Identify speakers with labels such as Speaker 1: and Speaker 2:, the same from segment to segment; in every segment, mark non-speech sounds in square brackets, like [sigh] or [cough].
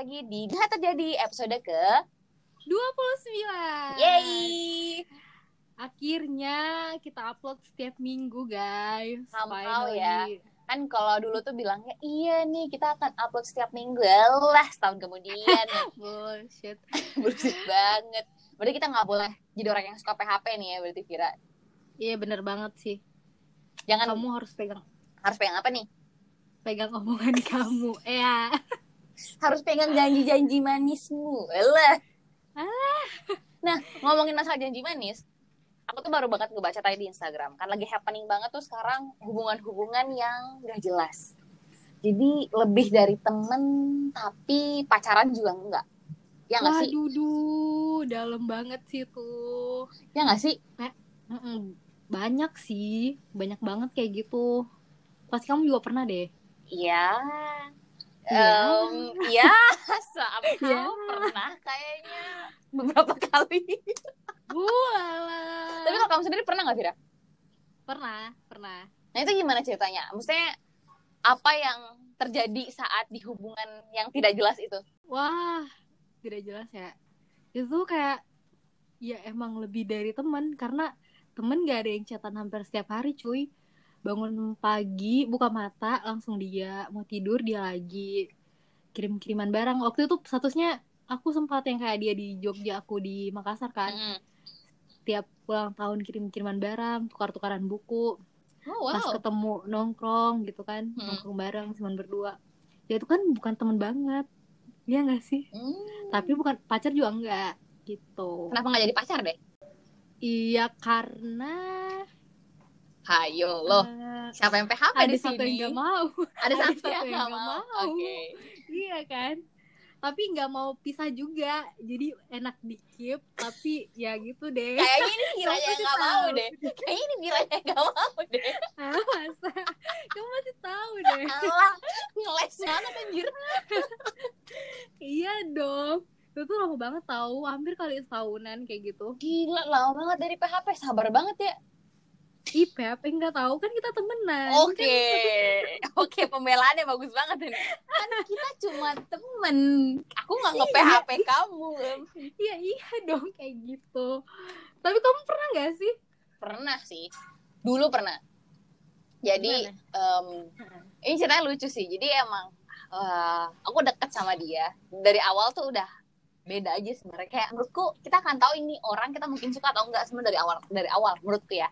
Speaker 1: lagi di [laughs] Gak Terjadi episode ke
Speaker 2: 29
Speaker 1: Yeay
Speaker 2: Akhirnya kita upload setiap minggu guys.
Speaker 1: Somehow ya. Kan kalau dulu tuh bilangnya Iya nih kita akan upload setiap minggu. Alah setahun kemudian. [laughs]
Speaker 2: Bullshit. [laughs]
Speaker 1: Bullshit banget. Berarti kita gak boleh jadi orang yang suka PHP nih ya Berarti Vira?
Speaker 2: Iya bener banget sih.
Speaker 1: Jangan
Speaker 2: Kamu harus pegang.
Speaker 1: Harus pegang apa nih?
Speaker 2: Pegang omongan kamu. Ya
Speaker 1: Harus pegang janji-janji manismu. Alah
Speaker 2: Alah.
Speaker 1: Nah ngomongin masalah janji manis Aku tuh baru banget ngebaca tadi di Instagram. Kan lagi happening banget tuh sekarang Hubungan-hubungan yang gak jelas. Jadi lebih dari temen Tapi pacaran juga enggak Ya gak sih?
Speaker 2: Duh, dalam banget sih tuh
Speaker 1: Ya gak sih?
Speaker 2: Banyak sih. Banyak banget kayak gitu. Pasti kamu juga pernah deh.
Speaker 1: Iya Em, Iya [laughs] Somehow
Speaker 2: Iya.
Speaker 1: pernah kayaknya Beberapa kali
Speaker 2: Walah
Speaker 1: Tapi kalau kamu sendiri pernah gak Vira?
Speaker 2: Pernah, pernah
Speaker 1: Nah itu gimana ceritanya? Maksudnya apa yang terjadi saat di hubungan yang tidak jelas itu?
Speaker 2: Wah, tidak jelas ya. Itu kayak ya emang lebih dari teman karena temen gak ada yang chatan hampir setiap hari cuy. Bangun pagi, buka mata, langsung dia mau tidur dia lagi kirim-kiriman barang. Waktu itu statusnya aku sempat yang kayak dia di Jogja, aku di Makassar kan.
Speaker 1: Mm-mm.
Speaker 2: Tiap ulang tahun kirim-kiriman barang, tukar-tukaran buku.
Speaker 1: Oh
Speaker 2: Pas
Speaker 1: wow.
Speaker 2: ketemu nongkrong gitu kan,
Speaker 1: Hmm.
Speaker 2: nongkrong bareng cuman berdua. Ya itu kan bukan teman banget. Iya gak sih?
Speaker 1: Hmm.
Speaker 2: tapi bukan pacar juga enggak gitu
Speaker 1: Kenapa nggak jadi pacar deh?
Speaker 2: iya karena
Speaker 1: Hayo loh.
Speaker 2: eh,
Speaker 1: Siapa yang PHP
Speaker 2: ada
Speaker 1: di
Speaker 2: satu
Speaker 1: sini?
Speaker 2: yang nggak mau [laughs]
Speaker 1: Ada [laughs]
Speaker 2: ada
Speaker 1: satu
Speaker 2: satu
Speaker 1: yang
Speaker 2: yang
Speaker 1: nggak mau.
Speaker 2: mau.
Speaker 1: Oke.
Speaker 2: iya kan tapi nggak mau pisah juga jadi enak dikip tapi ya gitu deh
Speaker 1: Kayaknya ini
Speaker 2: pasti
Speaker 1: nggak mau deh. Kayaknya ini Viranya yang nggak mau deh.
Speaker 2: ah, masa kamu masih tahu deh
Speaker 1: Alah, ngeles banget anjir. [laughs]
Speaker 2: iya dong itu tuh lama banget tahu hampir kali setahunan kayak gitu
Speaker 1: Gila, lama banget dari PHP. Sabar banget ya.
Speaker 2: Ih apa nggak tahu kan kita temenan
Speaker 1: Oke. [laughs] Oke, pembelaannya bagus banget ini. Kan kita cuma temen. Aku nggak nge-PHP kamu.
Speaker 2: iya iya dong kayak gitu tapi kamu pernah nggak sih
Speaker 1: Pernah sih. Dulu pernah. Jadi em, ini ceritanya lucu sih. Jadi emang eh, aku deket sama dia dari awal tuh udah beda aja sebenarnya. Kayak menurutku kita akan tahu ini orang kita mungkin suka atau enggak sebenarnya dari awal dari awal menurutku ya.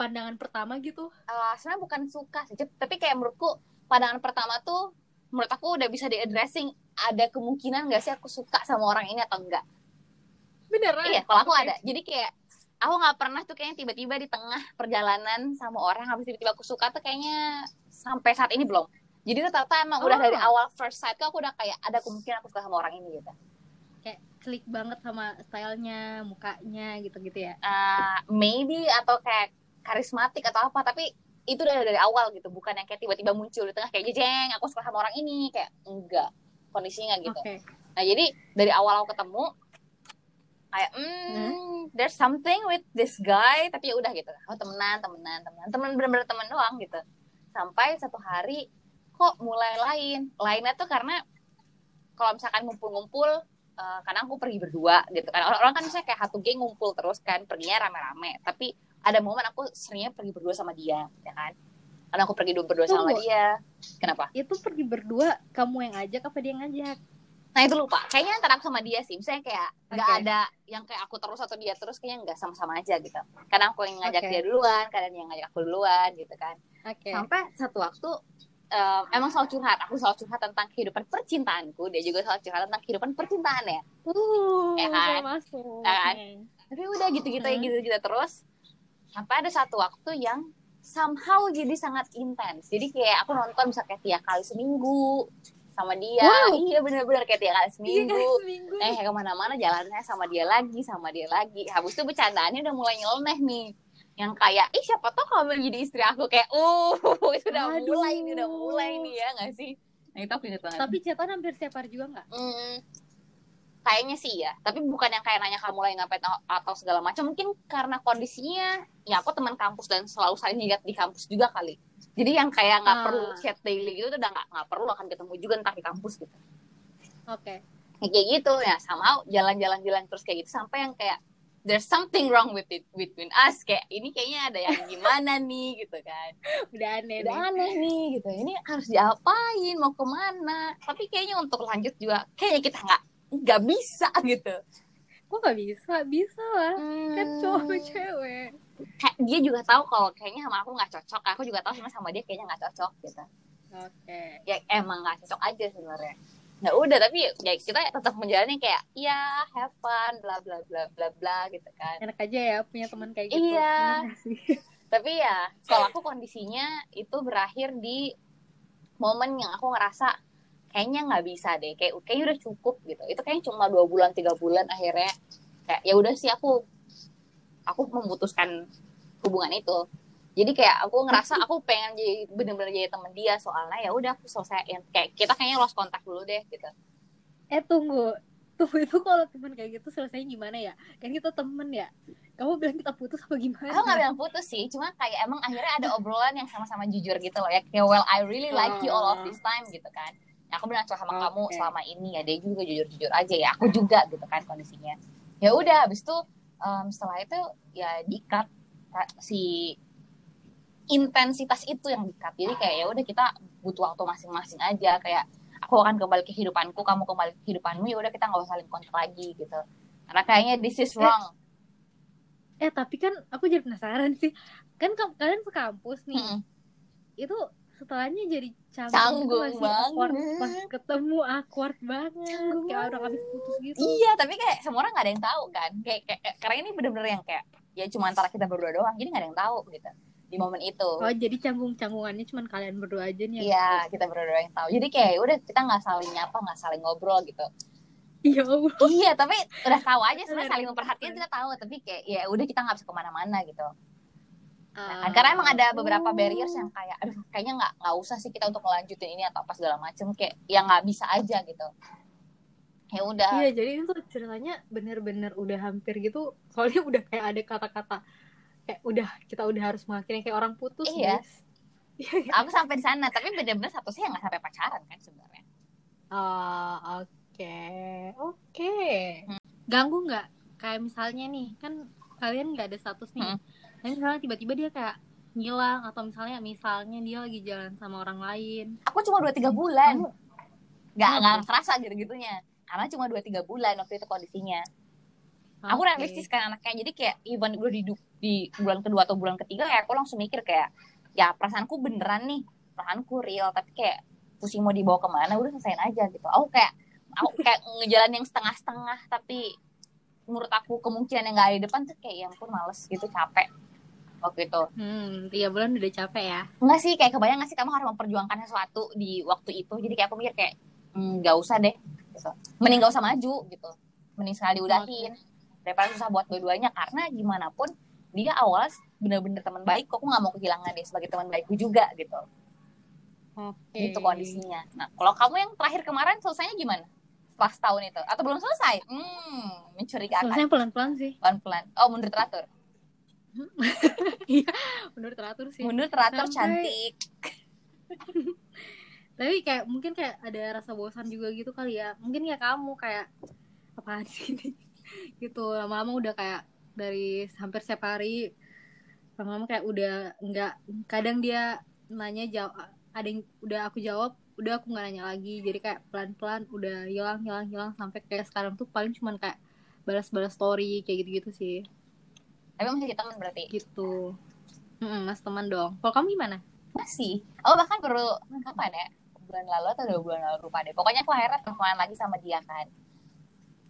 Speaker 2: Pandangan pertama gitu
Speaker 1: Eh, sebenarnya bukan suka sih, tapi kayak menurutku pandangan pertama tuh menurut aku udah bisa di addressing ada kemungkinan nggak sih aku suka sama orang ini atau enggak.
Speaker 2: beneran
Speaker 1: Iya, kalau aku ada. Jadi kayak aku nggak pernah tuh kayaknya tiba-tiba di tengah perjalanan sama orang habis tiba-tiba aku suka tuh kayaknya sampai saat ini belum. Jadi rata-rata emang udah
Speaker 2: Oh.
Speaker 1: dari awal first sight tuh aku udah kayak ada kemungkinan aku suka sama orang ini gitu.
Speaker 2: kayak klik banget sama stylenya mukanya gitu-gitu ya
Speaker 1: Uh, maybe atau kayak karismatik atau apa, tapi itu udah dari awal gitu, bukan yang kayak tiba-tiba muncul di tengah kayak jejeng, aku suka sama orang ini kayak enggak kondisinya gitu.
Speaker 2: oke
Speaker 1: Nah jadi dari awal aku ketemu kayak hmm, there's something with this guy tapi ya udah gitu. Oh temenan, temenan, temenan, temen bener-bener temen doang gitu. Sampai satu hari kok mulai lain. Lainnya tuh karena kalau misalkan ngumpul-ngumpul eh, karena aku pergi berdua gitu kan. Orang-orang kan misalnya kayak satu geng ngumpul terus kan, perginya rame-rame. Tapi ada momen aku seringnya pergi berdua sama dia, ya kan. Karena aku pergi berdua sama
Speaker 2: Tunggu.
Speaker 1: dia. Kenapa?
Speaker 2: itu pergi berdua kamu yang ngajak apa dia yang ngajak
Speaker 1: Nah itu lupa. Kayaknya antara aku sama dia sih. Misalnya kayak nggak
Speaker 2: Oke.
Speaker 1: ada yang kayak aku terus atau dia terus. Kayaknya nggak sama-sama aja gitu. Kadang aku yang ngajak
Speaker 2: Oke.
Speaker 1: dia duluan, kadang yang ngajak aku duluan gitu kan.
Speaker 2: oke
Speaker 1: Sampai satu waktu em, emang selalu curhat. Aku selalu curhat tentang kehidupan percintaanku. Dia juga selalu curhat tentang kehidupan percintaannya.
Speaker 2: uh
Speaker 1: Ya kan?
Speaker 2: masuk
Speaker 1: Ya kan?
Speaker 2: Hmm.
Speaker 1: Tapi udah gitu-gitu ya
Speaker 2: Hmm.
Speaker 1: gitu-gitu terus. Sampai ada satu waktu yang somehow jadi sangat intens. Jadi kayak aku nonton bisa kayak tiga kali seminggu sama dia.
Speaker 2: Wow.
Speaker 1: Iya bener-bener kayak tiga kali
Speaker 2: Iya
Speaker 1: seminggu.
Speaker 2: seminggu
Speaker 1: eh ke mana-mana jalannya sama dia lagi sama dia lagi habis itu bercandaannya udah mulai nyeleneh nih yang kayak ih siapa tau kamu jadi istri aku kayak uh [laughs] itu udah
Speaker 2: Aduh.
Speaker 1: mulai nih udah mulai nih ya nggak sih nah itu aku inget banget
Speaker 2: tapi chatan hampir setiap hari juga nggak
Speaker 1: Hmm, kayaknya sih ya. Tapi bukan yang kayak nanya kamu lagi ngapain atau, segala macam. Mungkin karena kondisinya ya aku teman kampus dan selalu saling lihat di kampus juga kali. Jadi yang kayak nggak
Speaker 2: Ah.
Speaker 1: perlu chat daily gitu tuh udah nggak nggak perlu akan ketemu juga entah di kampus gitu.
Speaker 2: Oke.
Speaker 1: Kayak kayak gitu. Ya sama jalan-jalan-jalan terus kayak gitu. Sampai yang kayak there's something wrong with it between us. Kayak ini kayaknya ada yang gimana nih gitu kan.
Speaker 2: Udah aneh
Speaker 1: udah
Speaker 2: nih.
Speaker 1: aneh nih gitu. Ini harus diapain? Mau ke mana? Tapi kayaknya untuk lanjut juga kayaknya kita nggak nggak bisa gitu
Speaker 2: Kok gak bisa? Bisa lah. Kan
Speaker 1: Hmm.
Speaker 2: cowok sama cewek.
Speaker 1: kayak dia juga tahu kalau kayaknya sama aku nggak cocok aku juga tahu sama sama dia kayaknya nggak cocok gitu
Speaker 2: Oke.
Speaker 1: ya emang nggak cocok aja sebenarnya ya udah tapi ya kita tetap menjalani kayak ya have fun bla bla bla bla bla gitu kan
Speaker 2: Enak aja ya punya teman kayak gitu.
Speaker 1: Iya. [laughs] Tapi ya kalau aku kondisinya itu berakhir di momen yang aku ngerasa kayaknya nggak bisa deh kayak kayaknya udah cukup gitu itu kayaknya cuma dua bulan tiga bulan akhirnya kayak ya udah sih aku aku memutuskan hubungan itu jadi kayak aku ngerasa aku pengen jadi bener-bener jadi temen dia soalnya ya udah aku selesaiin kayak kita kayaknya lost kontak dulu deh gitu
Speaker 2: Eh tunggu. Tunggu itu kalau teman kayak gitu selesai gimana ya? Kan kita temen ya. Kamu bilang kita putus apa gimana?
Speaker 1: aku nggak bilang putus sih cuma kayak emang akhirnya ada obrolan yang sama-sama jujur gitu loh ya kayak well I really like you all of this time gitu kan ya, aku bilang sama kamu
Speaker 2: Oke.
Speaker 1: selama ini ya dia juga jujur-jujur aja ya aku juga gitu kan kondisinya ya udah habis itu em, setelah itu ya dikat si intensitas itu yang dikat jadi kayak ya udah kita butuh waktu masing-masing aja kayak aku akan kembali ke kehidupanku kamu kembali ke kehidupanmu ya udah kita nggak usah saling kontak lagi gitu karena kayaknya this is wrong
Speaker 2: Eh tapi kan aku jadi penasaran sih. Kan ka- kalian sekampus nih.
Speaker 1: Mm-mm.
Speaker 2: Itu setelahnya jadi canggung,
Speaker 1: Canggung
Speaker 2: itu masih awkward.
Speaker 1: banget.
Speaker 2: pas ketemu awkward banget
Speaker 1: Canggung
Speaker 2: kayak orang habis putus gitu
Speaker 1: Iya, tapi kayak semua orang gak ada yang tahu kan. Kayak, kayak kayak- karena ini bener-bener yang kayak ya cuma antara kita berdua doang, jadi gak ada yang tahu gitu di momen itu.
Speaker 2: oh jadi canggung canggungannya cuma kalian berdua aja nih yang
Speaker 1: Iya, kita berdua yang tahu. Jadi kayak udah kita nggak saling nyapa, nggak saling ngobrol gitu.
Speaker 2: iya Allah
Speaker 1: iya, tapi udah tahu aja sebenarnya saling memperhatikan kita tahu, tapi kayak ya udah kita nggak bisa ke mana-mana gitu. Nah,
Speaker 2: Ah.
Speaker 1: karena emang ada beberapa barriers yang kayak, aduh kayaknya nggak nggak usah sih kita untuk melanjutin ini atau apa segala macem kayak yang nggak bisa aja gitu. Ya udah.
Speaker 2: Iya, jadi itu ceritanya bener-bener udah hampir gitu. Soalnya udah kayak ada kata-kata kayak udah kita udah harus mengakhiri kayak orang putus,
Speaker 1: Iya.
Speaker 2: guys. Iya.
Speaker 1: Aku sampai di sana, tapi bener-bener satu sih yang nggak sampai pacaran kan sebenarnya.
Speaker 2: Ah, oke. Oke. Ganggu nggak? Kayak misalnya nih, kan kalian nggak ada status nih.
Speaker 1: Hmm.
Speaker 2: Tapi misalnya tiba-tiba dia kayak ngilang atau misalnya misalnya dia lagi jalan sama orang lain.
Speaker 1: Aku cuma dua tiga bulan.
Speaker 2: Kamu-
Speaker 1: nggak
Speaker 2: Kenapa?
Speaker 1: nggak kerasa gitu gitunya karena cuma dua tiga bulan waktu itu kondisinya aku
Speaker 2: Oke.
Speaker 1: realistis kan anaknya jadi kayak even gue di, di bulan kedua atau bulan ketiga ya aku langsung mikir kayak ya perasaanku beneran nih perasaanku real tapi kayak pusing mau dibawa ke mana udah selesaiin aja gitu aku kayak aku kayak ngejalan yang setengah-setengah tapi menurut aku kemungkinan yang nggak ada di depan tuh kayak ya ampun males gitu capek waktu itu
Speaker 2: Hmm, tiga bulan udah capek ya.
Speaker 1: Enggak sih, kayak kebayang gak sih kamu harus memperjuangkan sesuatu di waktu itu. Jadi kayak aku mikir kayak, "Hmm, nggak usah deh. Gitu. Mending gak usah maju gitu. Mending sekali diudahin. Daripada susah buat dua-duanya. Karena gimana pun, dia awal bener-bener teman baik. Kok aku gak mau kehilangan dia sebagai teman baikku juga gitu.
Speaker 2: Oke.
Speaker 1: Gitu kondisinya. Nah, kalau kamu yang terakhir kemarin selesainya gimana? Setelah setahun itu? Atau belum selesai? Hmm, mencurigakan.
Speaker 2: Selesai pelan-pelan sih.
Speaker 1: Pelan-pelan. Oh, mundur teratur.
Speaker 2: Menurut teratur sih.
Speaker 1: Mundur teratur
Speaker 2: Sampai-
Speaker 1: cantik. [laughs]
Speaker 2: Tapi kayak mungkin kayak ada rasa bosan juga gitu kali ya. Mungkin ya kamu kayak apaan sih ini? [laughs] gitu. Lama-lama udah kayak dari hampir setiap hari lama-lama kayak udah nggak kadang dia nanya jawab ada yang udah aku jawab udah aku nggak nanya lagi jadi kayak pelan-pelan udah hilang hilang hilang sampai kayak sekarang tuh paling cuman kayak balas-balas story kayak gitu-gitu sih
Speaker 1: Tapi masih teman berarti.
Speaker 2: gitu Mm-mm, mas teman dong kalau kamu gimana
Speaker 1: Masih. Oh bahkan baru kapan ya? Bulan lalu atau dua bulan lalu lupa deh. Pokoknya aku akhirnya teleponan lagi sama dia kan.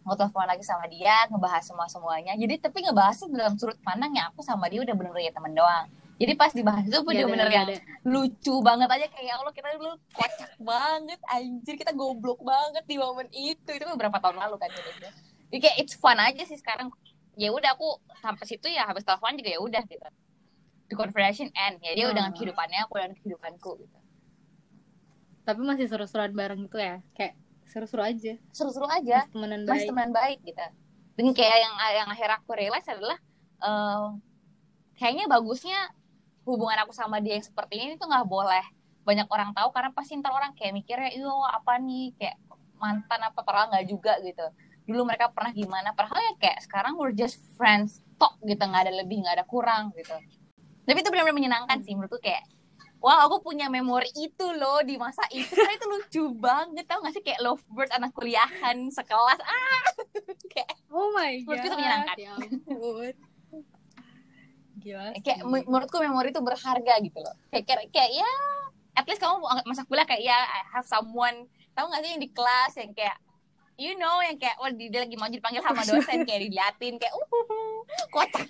Speaker 1: Mau telepon lagi sama dia, ngebahas semua semuanya. Jadi tapi ngebahasnya dalam sudut pandang ya aku sama dia udah bener-bener ya teman doang. Jadi pas dibahas itu
Speaker 2: Ya,
Speaker 1: bener-bener
Speaker 2: ada-
Speaker 1: yang
Speaker 2: ada.
Speaker 1: lucu banget aja kayak ya Allah kita dulu kocak banget anjir kita goblok banget di momen itu itu kan beberapa tahun lalu kan gitu. Jadi kayak it's fun aja sih sekarang. Ya udah aku sampai situ ya habis telepon juga ya udah gitu. The conversation end ya dia udah dengan
Speaker 2: Hmm.
Speaker 1: kehidupannya aku dengan kehidupanku gitu.
Speaker 2: tapi masih seru-seruan bareng gitu ya kayak seru-seru aja
Speaker 1: Seru-seru aja.
Speaker 2: Mas temenan
Speaker 1: Mas
Speaker 2: baik
Speaker 1: teman baik gitu. Dan kayak yang yang akhir aku realize adalah eh, kayaknya bagusnya hubungan aku sama dia yang seperti ini tuh nggak boleh banyak orang tahu karena pasti ntar orang kayak mikirnya iyo apa nih kayak mantan apa padahal nggak juga gitu dulu mereka pernah gimana padahal ya kayak sekarang we're just friends talk gitu nggak ada lebih nggak ada kurang gitu tapi itu benar-benar menyenangkan sih menurutku kayak wah aku punya memori itu loh di masa itu karena itu lucu banget tau gak sih kayak lovebirds anak kuliahan sekelas ah [laughs] kayak
Speaker 2: Oh my god.
Speaker 1: Menurutku itu menyenangkan.
Speaker 2: Ya ampun. Gila sih.
Speaker 1: kayak men- menurutku memori itu berharga gitu loh kayak kayak, kayak ya at least kamu masa kuliah kayak ya I have someone tahu gak sih yang di kelas yang kayak you know yang kayak wah dia lagi mau dipanggil sama dosen [laughs] kayak diliatin kayak uh kocak.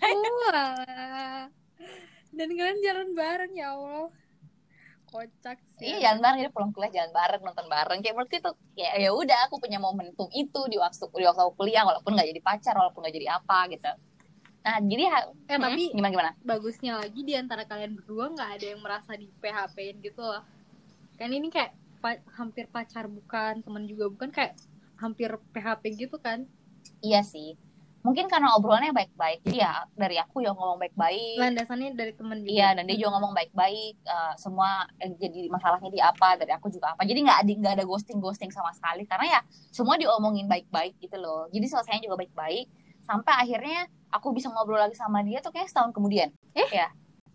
Speaker 2: Dan kalian jalan bareng ya Allah. Kocak sih.
Speaker 1: iya jalan bareng jadi pulang kuliah jalan bareng nonton bareng kayak menurutku itu kayak ya udah aku punya momentum itu di waktu di waktu aku kuliah walaupun nggak jadi pacar walaupun nggak jadi apa gitu nah jadi
Speaker 2: Eh
Speaker 1: Hmm,
Speaker 2: tapi
Speaker 1: gimana gimana
Speaker 2: bagusnya lagi di antara kalian berdua nggak ada yang merasa di PHP-in gitu loh. Kan ini kayak pa- hampir pacar bukan, teman juga bukan kayak hampir PHP gitu kan.
Speaker 1: iya sih mungkin karena obrolannya baik-baik jadi ya dari aku yang ngomong baik-baik
Speaker 2: Landasannya dari teman juga.
Speaker 1: Iya, dan dia juga ngomong baik-baik. eh, semua yang jadi masalahnya di apa, dari aku juga apa. Jadi nggak ada nggak ada ghosting ghosting sama sekali, karena ya semua diomongin baik-baik gitu loh. Jadi selesainya juga baik-baik. Sampai akhirnya aku bisa ngobrol lagi sama dia tuh kayak setahun kemudian.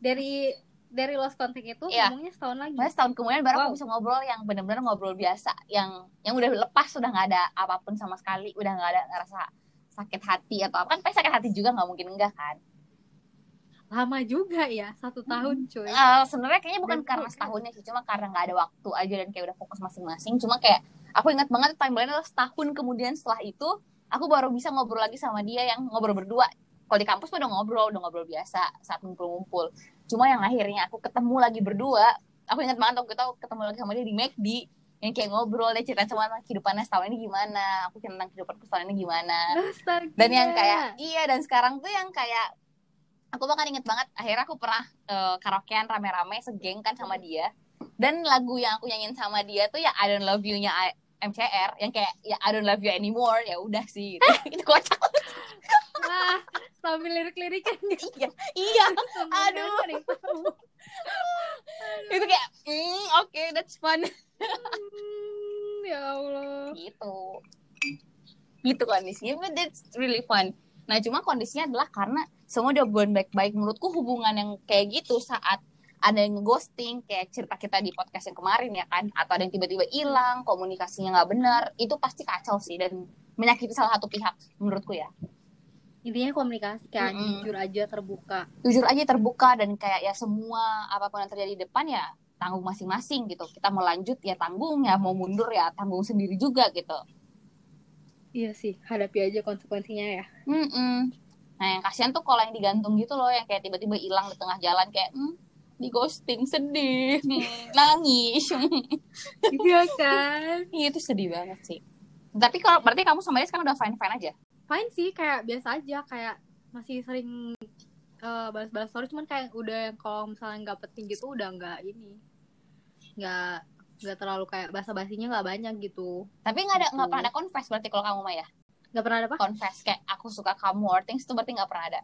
Speaker 2: Dari dari lost contact itu
Speaker 1: Iya.
Speaker 2: ngomongnya setahun lagi.
Speaker 1: Makanya setahun kemudian baru
Speaker 2: Wow.
Speaker 1: aku bisa ngobrol yang benar-benar ngobrol biasa, yang yang udah lepas, sudah nggak ada apa pun sama sekali, udah nggak ada ngerasa sakit hati atau apa kan pasti sakit hati juga nggak mungkin enggak kan
Speaker 2: Lama juga ya, satu tahun cuy.
Speaker 1: Eh, sebenarnya kayaknya bukan
Speaker 2: Dan
Speaker 1: karena setahunnya sih cuma karena nggak ada waktu aja dan kayak udah fokus masing-masing cuma kayak aku ingat banget timeline adalah setahun kemudian setelah itu aku baru bisa ngobrol lagi sama dia yang ngobrol berdua kalau di kampus udah ngobrol udah ngobrol biasa saat ngumpul-ngumpul cuma yang akhirnya aku ketemu lagi berdua aku ingat banget waktu kita ketemu lagi sama dia di McD yang kayak ngobrol dia cerita tentang kehidupannya setahun ini gimana aku cerita tentang kehidupan setahun ini gimana
Speaker 2: Astaga.
Speaker 1: dan yang kayak iya dan sekarang tuh yang kayak aku bahkan inget banget akhirnya aku pernah eh, karaokean rame-rame segeng kan sama dia dan lagu yang aku nyanyiin sama dia tuh ya I Don't Love You nya I- MCR yang kayak ya I Don't Love You Anymore ya udah sih gitu. [laughs] itu kocak
Speaker 2: ah, sambil lirik-lirikan gitu.
Speaker 1: iya iya [laughs] Aduh.
Speaker 2: tahu.
Speaker 1: itu kayak mm, oke that's fun
Speaker 2: Hmm, ya Allah.
Speaker 1: gitu gitu kondisinya but that's really fun nah cuma kondisinya adalah karena semua udah bulan baik-baik menurutku hubungan yang kayak gitu saat ada yang ghosting kayak cerita kita di podcast yang kemarin ya kan atau ada yang tiba-tiba hilang komunikasinya nggak benar itu pasti kacau sih dan menyakiti salah satu pihak menurutku ya
Speaker 2: Intinya komunikasi kan,
Speaker 1: Mm-mm.
Speaker 2: jujur aja terbuka.
Speaker 1: jujur aja terbuka dan kayak ya semua apa pun yang terjadi di depan ya tanggung masing-masing gitu kita mau lanjut ya tanggung ya mau mundur ya tanggung sendiri juga gitu
Speaker 2: Iya sih, hadapi aja konsekuensinya ya.
Speaker 1: Mm-mm. Nah yang kasihan tuh kalau yang digantung gitu loh yang kayak tiba-tiba hilang di tengah jalan kayak hmm, di ghosting sedih hmm, nangis
Speaker 2: Iya kan? [laughs]
Speaker 1: Iya, itu sedih banget sih tapi kalau berarti kamu sama dia sekarang udah fine fine aja
Speaker 2: Fine sih, kayak biasa aja, kayak masih sering eh, balas-balas story, cuman kayak udah yang kalau misalnya nggak penting gitu udah nggak ini, nggak nggak terlalu kayak basa-basinya nggak banyak gitu.
Speaker 1: tapi nggak ada nggak
Speaker 2: Gitu.
Speaker 1: pernah ada confess berarti kalau kamu mah ya
Speaker 2: Nggak pernah ada apa?
Speaker 1: confess kayak aku suka kamu or things itu berarti nggak pernah ada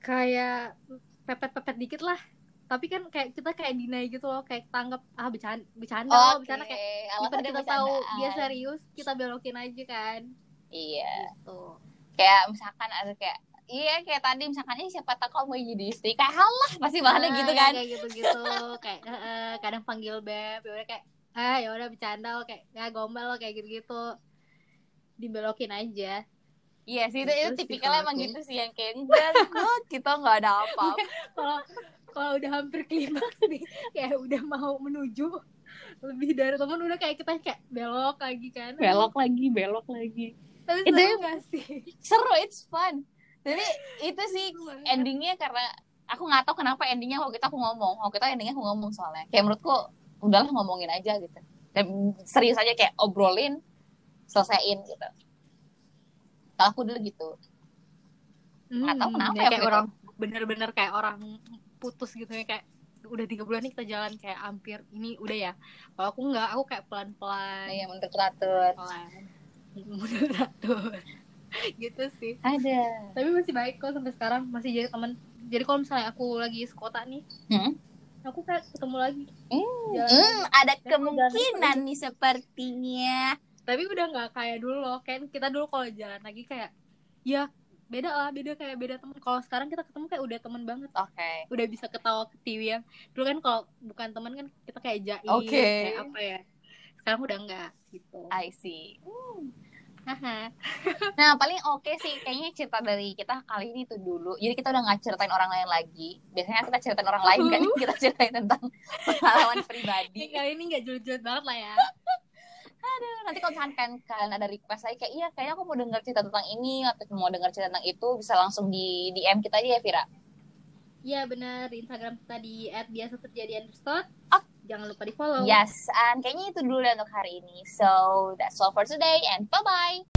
Speaker 2: Kayak pepet-pepet dikit lah. Tapi kan kayak kita kayak deny gitu loh, kayak tanggap ah bercanda, bercanda, oh, bercanda kayak
Speaker 1: dia
Speaker 2: kita tahu
Speaker 1: bercandaan.
Speaker 2: dia serius, kita belokin aja kan.
Speaker 1: iya
Speaker 2: Gitu.
Speaker 1: kayak misalkan ada kayak iya kayak tadi misalkan ini siapa tahu kamu mau jadi istri kayak halah pasti bahannya
Speaker 2: Ah,
Speaker 1: gitu
Speaker 2: ya,
Speaker 1: kan
Speaker 2: Kayak gitu-gitu, kayak eh, eh, kadang panggil beb, ya udah kayak ah ya udah bercanda lo kayak ya gombal lo kayak gitu-gitu. Dibelokin aja.
Speaker 1: Iya sih itu, itu tipikalnya
Speaker 2: kalau
Speaker 1: emang gitu sih yang kayak enggak enggak kita nggak ada apa-apa. [laughs]
Speaker 2: Kalau kalau udah hampir klimaks nih, kayak udah mau menuju lebih dari temen udah kayak kita kayak belok lagi kan.
Speaker 1: belok lagi belok lagi.
Speaker 2: Tapi
Speaker 1: Itu
Speaker 2: seru
Speaker 1: yang-
Speaker 2: gak sih?
Speaker 1: seru it's fun. Jadi itu sih endingnya karena aku nggak tahu kenapa endingnya waktu itu aku ngomong. Waktu itu endingnya aku ngomong soalnya. Kayak menurutku udahlah ngomongin aja gitu. Dan serius aja kayak obrolin selesaiin gitu kalau aku dulu gitu. Nggak tahu kenapa ya
Speaker 2: kayak
Speaker 1: waktu itu.
Speaker 2: orang bener-bener kayak orang putus gitu ya kayak udah tiga bulan nih kita jalan kayak hampir ini udah ya. Kalau aku nggak aku kayak pelan-pelan.
Speaker 1: Iya menurut teratur
Speaker 2: pelan. [laughs] Mudah teratur gitu sih.
Speaker 1: Ada.
Speaker 2: Tapi masih baik kok sampai sekarang masih jadi teman jadi kalau misalnya aku lagi sekota nih
Speaker 1: Hmm?
Speaker 2: aku kayak ketemu lagi.
Speaker 1: Hmm,
Speaker 2: Jalan.
Speaker 1: hmm, ada
Speaker 2: Jalan
Speaker 1: kemungkinan nih sepertinya.
Speaker 2: Tapi udah nggak kayak dulu loh kan kita dulu kalau jalan lagi kayak ya beda lah beda kayak beda temen kalau sekarang kita ketemu kayak udah temen banget
Speaker 1: Oke.
Speaker 2: udah bisa ketawa ketiwi yang dulu kan kalau bukan teman kan kita kayak jaim
Speaker 1: Oke.
Speaker 2: kayak apa ya sekarang udah enggak gitu
Speaker 1: I see.
Speaker 2: Haha. [laughs]
Speaker 1: Nah, paling oke sih kayaknya cerita dari kita kali ini tuh dulu. Jadi kita udah nggak ceritain orang lain lagi. Biasanya kita ceritain orang lain kan,
Speaker 2: Uh-huh. [laughs]
Speaker 1: kita ceritain tentang pengalaman [laughs] pribadi.
Speaker 2: kali ini nggak julid-julid banget lah ya
Speaker 1: Nanti kalau misalkan kalian, kalian ada request lagi kayak iya kayaknya aku mau denger cerita tentang ini atau mau denger cerita tentang itu bisa langsung di DM kita aja ya Vira.
Speaker 2: Iya benar Instagram kita di @biasa terjadi underscore
Speaker 1: Oh.
Speaker 2: jangan lupa di follow
Speaker 1: Yes, and kayaknya itu dulu untuk hari ini. So, that's all for today and bye-bye.